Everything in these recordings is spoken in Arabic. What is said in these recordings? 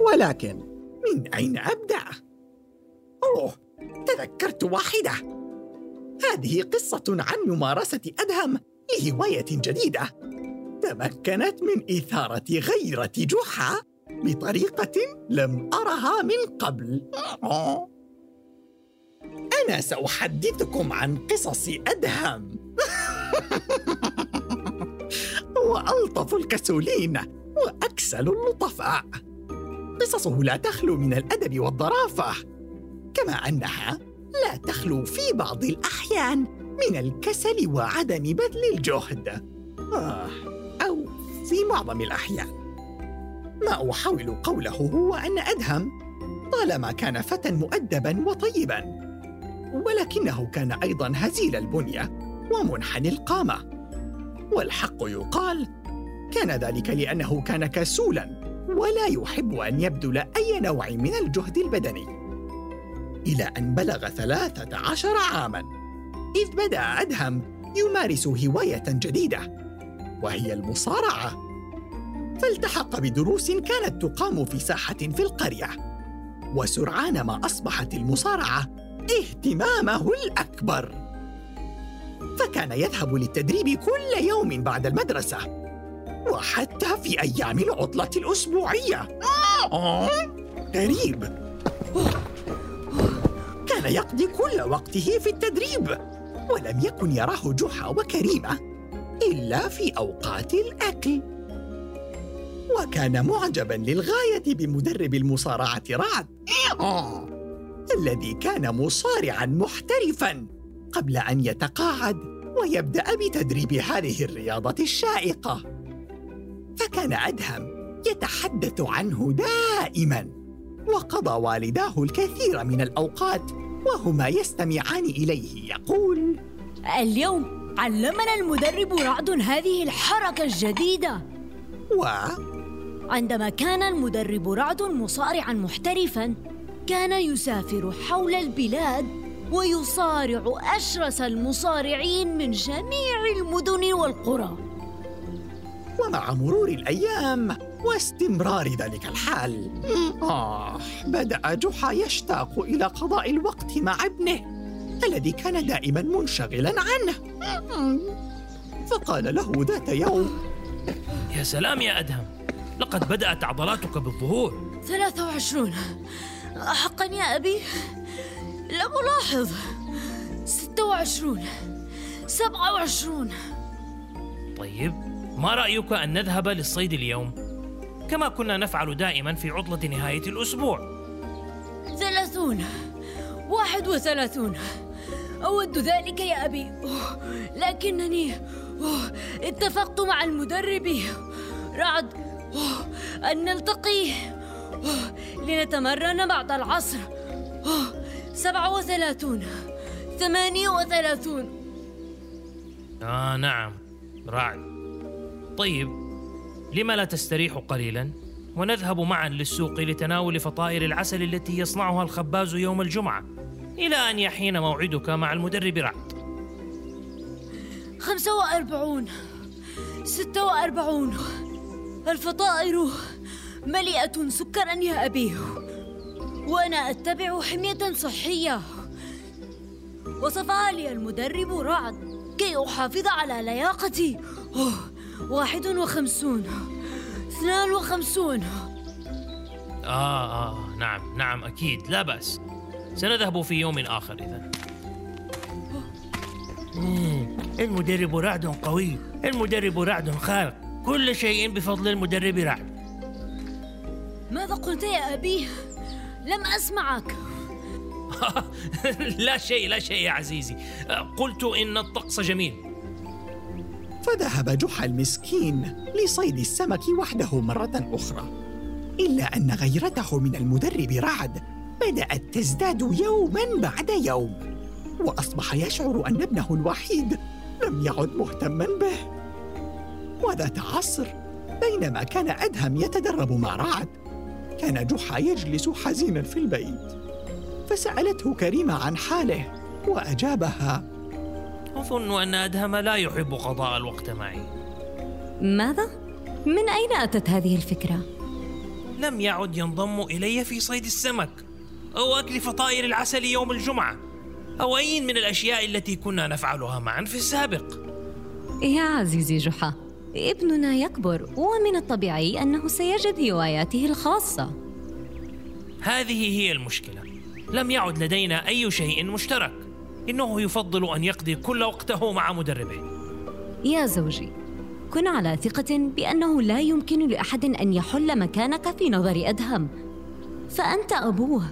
ولكن من أين أبدأ؟ أوه تذكرت واحدة. هذه قصة عن ممارسة أدهم لهواية جديدة. تمكنت من إثارة غيرة جحا بطريقة لم أرها من قبل. أنا سأحدثكم عن قصص أدهم. وألطف الكسولين. وأكسل اللطفاء قصصه لا تخلو من الأدب والظرافة كما أنها لا تخلو في بعض الأحيان من الكسل وعدم بذل الجهد. آه أو في معظم الأحيان. ما أحاول قوله هو أن أدهم طالما كان فتى مؤدبا وطيبا ولكنه كان أيضا هزيل البنية ومنحني القامة. والحق يقال كان ذلك لأنه كان كسولا ولا يحب أن يبذل أي نوع من الجهد البدني. إلى أن بلغ ثلاثة عشر عاماً إذ بدأ أدهم يمارس هواية جديدة وهي المصارعة. فالتحق بدروس كانت تقام في ساحة في القرية وسرعان ما أصبحت المصارعة اهتمامه الأكبر. فكان يذهب للتدريب كل يوم بعد المدرسة. وحتى في أيام العطلة الأسبوعية. غريب كان يقضي كل وقته في التدريب ولم يكن يراه جحا وكريمة إلا في أوقات الأكل. وكان معجبا للغاية بمدرب المصارعة رعد الذي كان مصارعا محترفا قبل أن يتقاعد ويبدأ بتدريب هذه الرياضة الشائقة. فكان أدهم يتحدث عنه دائما وقضى والداه الكثير من الأوقات وهما يستمعان إليه يقول اليوم علمنا المدرب رعد هذه الحركة الجديدة. و عندما كان المدرب رعد مصارعا محترفا كان يسافر حول البلاد ويصارع أشرس المصارعين من جميع المدن والقرى. ومع مرور الأيام واستمرار ذلك الحال آه بدأ جحا يشتاق إلى قضاء الوقت مع ابنه الذي كان دائما منشغلا عنه. فقال له ذات يوم يا سلام يا أدهم لقد بدأت عضلاتك بالظهور. ثلاثة وعشرون. حقا يا أبي؟ لم ألاحظ. ستة وعشرون. سبعة وعشرون. طيب ما رأيك أن نذهب للصيد اليوم؟ كما كنا نفعل دائما في عطلة نهاية الأسبوع. ثلاثون. واحد وثلاثون. أود ذلك يا أبي. أوه، لكنني أوه، اتفقت مع المدرب. رعد أوه، أن نلتقي. لنتمرن بعد العصر. سبعة وثلاثون. ثمانية وثلاثون. آه نعم. رعد. طيب لما لا تستريح قليلا؟ ونذهب معا للسوق لتناول فطائر العسل التي يصنعها الخباز يوم الجمعة إلى أن يحين موعدك مع المدرب رعد. خمسة وأربعون ستة وأربعون الفطائر مليئة سكرا يا أبي وأنا أتبع حمية صحية. وصفها لي المدرب رعد كي أحافظ على لياقتي. أوه، واحد وخمسون. اثنان وخمسون. آه آه نعم نعم أكيد لا بأس. سنذهب في يوم آخر إذا المدرب رعد قوي المدرب رعد خارق. كل شيء بفضل المدرب رعد. ماذا قلت يا أبي؟ لم أسمعك. لا شيء لا شيء يا عزيزي. قلت إن الطقس جميل. فذهب جحا المسكين لصيد السمك وحده مرة أخرى. إلا أن غيرته من المدرب رعد بدأت تزداد يوما بعد يوم وأصبح يشعر أن ابنه الوحيد لم يعد مهتما به. وذات عصر بينما كان أدهم يتدرب مع رعد كان جحا يجلس حزينا في البيت. فسألته كريمة عن حاله وأجابها أظن أن أدهم لا يحب قضاء الوقت معي. ماذا؟ من أين أتت هذه الفكرة؟ لم يعد ينضم إلي في صيد السمك. أو أكل فطائر العسل يوم الجمعة. أو أي من الأشياء التي كنا نفعلها معا في السابق؟ يا عزيزي جحا ابننا يكبر ومن الطبيعي أنه سيجد هواياته الخاصة. هذه هي المشكلة. لم يعد لدينا أي شيء مشترك. إنه يفضل أن يقضي كل وقته مع مدربه. يا زوجي كن على ثقة بأنه لا يمكن لأحد أن يحل مكانك في نظر أدهم. فأنت أبوه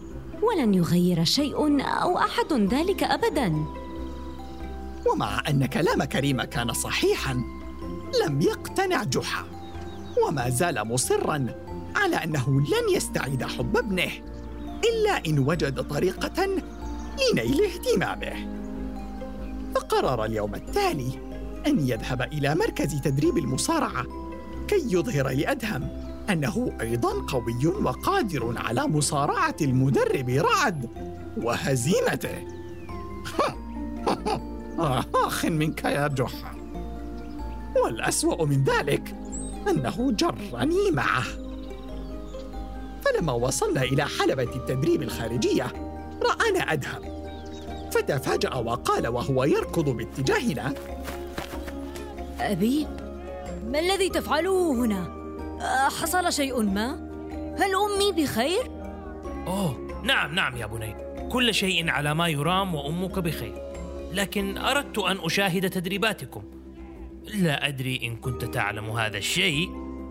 ولن يغير شيء أو أحد ذلك أبداً. ومع أن كلام كريمة كان صحيحا لم يقتنع جحا. وما زال مصرا على أنه لن يستعيد حب ابنه إلا إن وجد طريقة لنيل اهتمامه. فقرر اليوم التالي أن يذهب إلى مركز تدريب المصارعة كي يظهر لأدهم أنه أيضا قوي وقادر على مصارعة المدرب رعد وهزيمته. آخ منك يا جحا. والأسوأ من ذلك أنه جرني معه. فلما وصلنا إلى حلبة التدريب الخارجية رآنا أدهم فتفاجأ وقال وهو يركض باتجاهنا أبي ما الذي تفعله هنا؟ أه، حصل شيء ما؟ هل أمي بخير؟ أوه نعم نعم يا بني كل شيء على ما يرام وأمك بخير لكن أردت أن أشاهد تدريباتكم لا أدري إن كنت تعلم هذا الشيء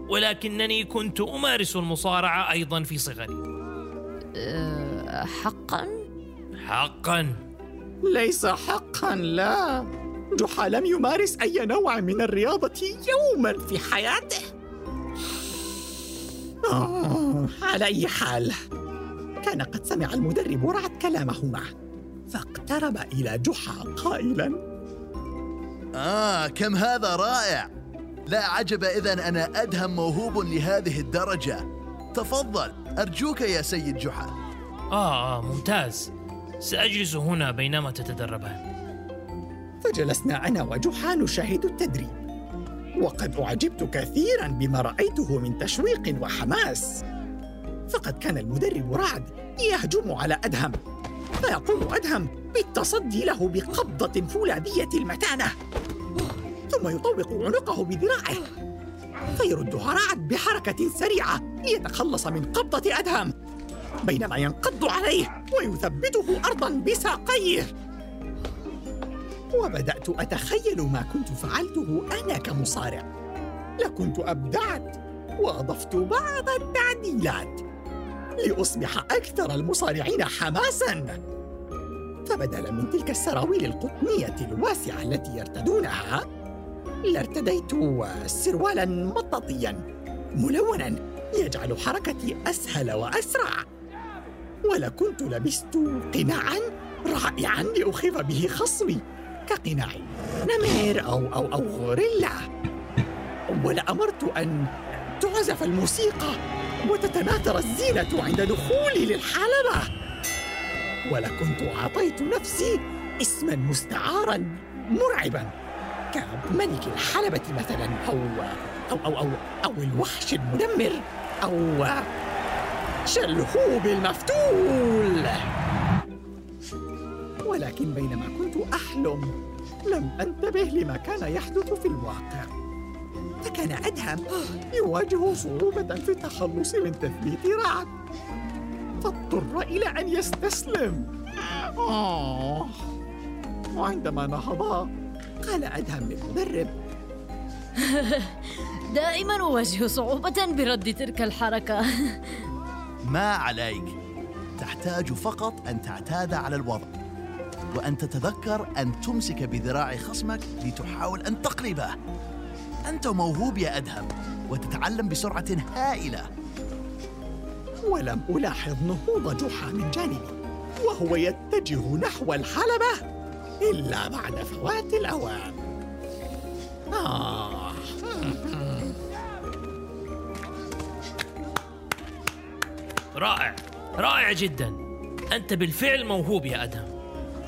ولكنني كنت أمارس المصارعة أيضا في صغري أه حقا؟ حقا. ليس حقا لا. جحا لم يمارس أي نوع من الرياضة يوما في حياته. آه على أي حال كان قد سمع المدرب رعد كلامهما فاقترب إلى جحا قائلا. آه كم هذا رائع. لا عجب إذا أنا أدهم موهوب لهذه الدرجة. تفضل أرجوك يا سيد جحا. آه, آه ممتاز. سأجلس هنا بينما تتدربان. فجلسنا أنا وجحا نشاهد التدريب. وقد أعجبت كثيرا بما رأيته من تشويق وحماس. فقد كان المدرب رعد يهجم على أدهم. فيقوم أدهم بالتصدي له بقبضة فولاذية المتانة. ثم يطوق عنقه بذراعه. فيردها رعد بحركة سريعة ليتخلص من قبضة أدهم. بينما ينقض عليه ويثبته أرضا بساقيه. وبدأت أتخيل ما كنت فعلته أنا كمصارع. لكنت أبدعت وأضفت بعض التعديلات لأصبح أكثر المصارعين حماساً. فبدلا من تلك السراويل القطنية الواسعة التي يرتدونها لارتديت سروالا مطاطيا ملونا يجعل حركتي أسهل وأسرع. ولكنت لبست قناعا رائعا لأخيف به خصمي كقناع نمر أو أو أو غوريلا. ولأمرت أن تعزف الموسيقى وتتناثر الزينة عند دخولي للحلبة. ولكنت أعطيت نفسي اسما مستعارا مرعبا كملك الحلبة مثلا أو أو أو أو, أو الوحش المدمر أو شلهوب المفتول. ولكن بينما كنت أحلم لم أنتبه لما كان يحدث في الواقع. فكان أدهم يواجه صعوبة في التخلص من تثبيت رعد. فاضطر إلى أن يستسلم. آه. وعندما نهضا قال أدهم للمدرب. دائما أواجه صعوبة برد تلك الحركة. ما عليك. تحتاج فقط أن تعتاد على الوضع وأن تتذكر أن تمسك بذراع خصمك لتحاول أن تقلبه أنت موهوب يا أدهم وتتعلم بسرعة هائلة. ولم ألاحظ نهوض جحا من جانبي وهو يتجه نحو الحلبة إلا بعد فوات الأوان. آه رائع. رائع جدا. أنت بالفعل موهوب يا أدهم.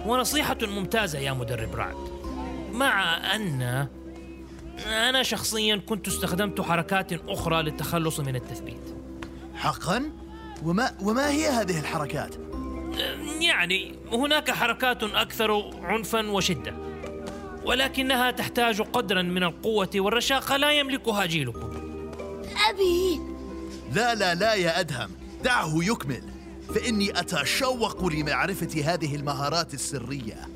ونصيحة ممتازة يا مدرب رعد. مع أن أنا شخصيا كنت استخدمت حركات أخرى للتخلص من التثبيت. حقا؟ وما, وما هي هذه الحركات؟ يعني هناك حركات أكثر عنفا وشدة ولكنها تحتاج قدرا من القوة والرشاقة لا يملكها جيلكم. أبي! لا لا لا يا أدهم. دعه يكمل فإني أتشوق لمعرفة هذه المهارات السرية.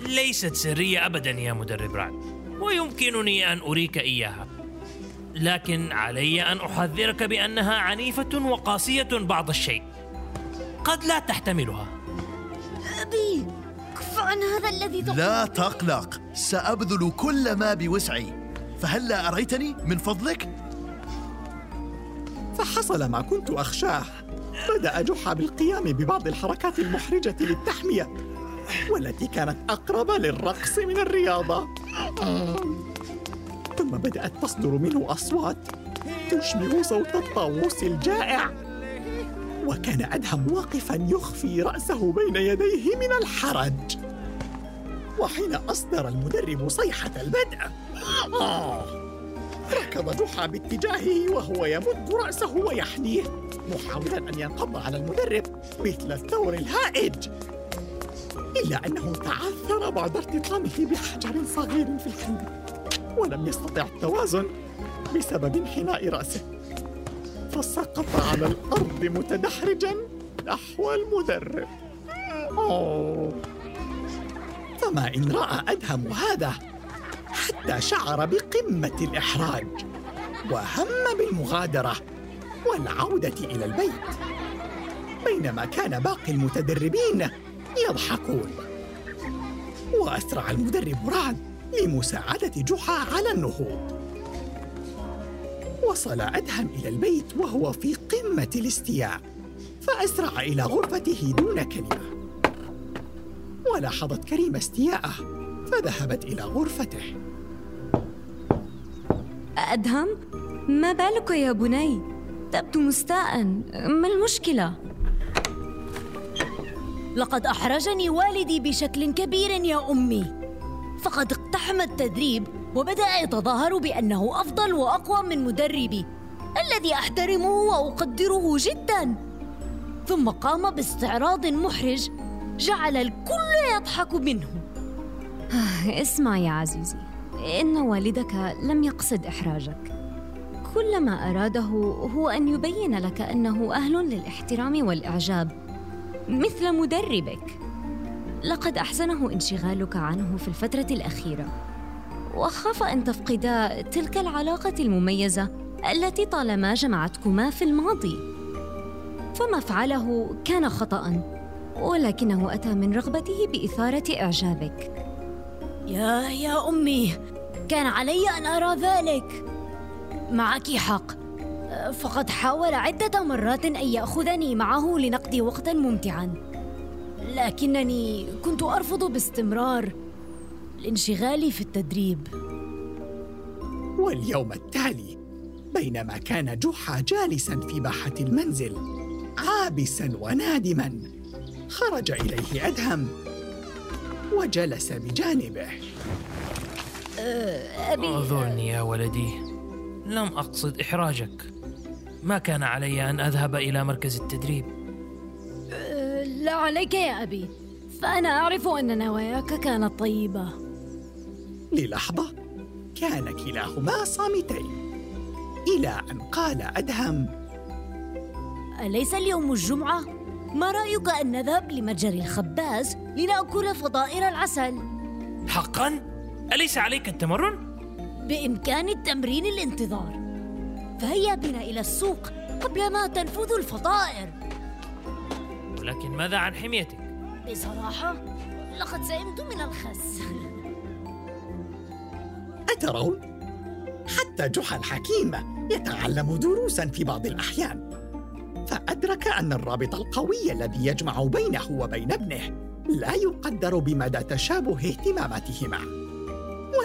ليست سرية أبدا يا مدرب رعد ويمكنني أن أريك إياها. لكن علي أن أحذرك بأنها عنيفة وقاسية بعض الشيء. قد لا تحتملها. أبي كف عن هذا الذي تقول. لا تقلق سأبذل كل ما بوسعي. فهلا أريتني من فضلك؟ فحصل ما كنت أخشاه. بدأ جحا بالقيام ببعض الحركات المحرجة للتحمية والتي كانت أقرب للرقص من الرياضة. ثم بدأت تصدر منه أصوات تشبه صوت الطاووس الجائع وكان أدهم واقفا يخفي رأسه بين يديه من الحرج. وحين أصدر المدرب صيحة البدء ركض جحا باتجاهه وهو يمد رأسه ويحنيه محاولا أن ينقض على المدرب مثل الثور الهائج. إلا أنه تعثر بعد ارتطامه بحجر صغير في الحلبة ولم يستطع التوازن بسبب انحناء رأسه. فسقط على الأرض متدحرجا نحو المدرب. أوه. فما إن رأى أدهم هذا. حتى شعر بقمة الإحراج وهم بالمغادرة والعودة إلى البيت بينما كان باقي المتدربين يضحكون. وأسرع المدرب رعد لمساعدة جحا على النهوض. وصل أدهم إلى البيت وهو في قمة الاستياء فأسرع إلى غرفته دون كلمة. ولاحظت كريمة استياءه فذهبت إلى غرفته. أدهم؟ ما بالك يا بني؟ تبدو مستاء. ما المشكلة؟ لقد أحرجني والدي بشكل كبير يا أمي. فقد اقتحم التدريب وبدأ يتظاهر بأنه أفضل وأقوى من مدربي الذي أحترمه وأقدره جدا. ثم قام باستعراض محرج جعل الكل يضحك منه. اسمع يا عزيزي. إن والدك لم يقصد إحراجك. كل ما أراده هو أن يبين لك أنه أهل للاحترام والإعجاب مثل مدربك. لقد أحزنه انشغالك عنه في الفترة الأخيرة. وخاف أن تفقدا تلك العلاقة المميزة التي طالما جمعتكما في الماضي. فما فعله كان خطأ ولكنه أتى من رغبته بإثارة إعجابك. يا يا أمي كان علي أن أرى ذلك. معك حق. فقد حاول عدة مرات أن يأخذني معه لنقضي وقتا ممتعا. لكنني كنت أرفض باستمرار الانشغال في التدريب. واليوم التالي بينما كان جحا جالسا في باحة المنزل عابسا ونادما خرج إليه أدهم وجلس بجانبه. أبي أعذرني يا ولدي لم أقصد إحراجك ما كان علي أن أذهب إلى مركز التدريب لا عليك يا أبي فأنا أعرف أن نواياك كانت طيبة للحظة كان كلاهما صامتين إلى أن قال أدهم أليس اليوم الجمعة؟ ما رأيك أن نذهب لمتجر الخباز لنأكل فطائر العسل؟ حقا؟ أليس عليك التمرن؟ بإمكان التمرين الانتظار فهيا بنا إلى السوق قبل ما تنفذ الفطائر ولكن ماذا عن حميتك؟ بصراحة لقد سئمت من الخس أترون؟ حتى جحا الحكيم يتعلم دروسا في بعض الأحيان فأدرك أن الرابط القوي الذي يجمع بينه وبين ابنه لا يقدر بمدى تشابه اهتماماتهما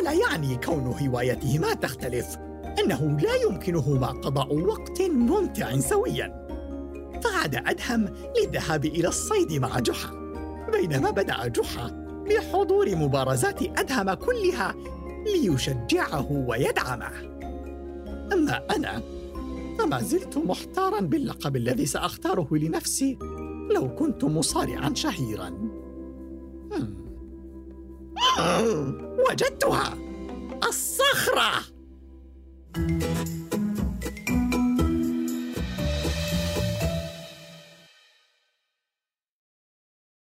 ولا يعني كون هوايتهما تختلف. أنه لا يمكنهما قضاء وقت ممتع سويا. فعاد أدهم للذهاب إلى الصيد مع جحا. بينما بدأ جحا بحضور مبارزات أدهم كلها ليشجعه ويدعمه. أما أنا فما زلت محتارا باللقب الذي سأختاره لنفسي لو كنت مصارعا شهيرا. وجدتها. الصخرة.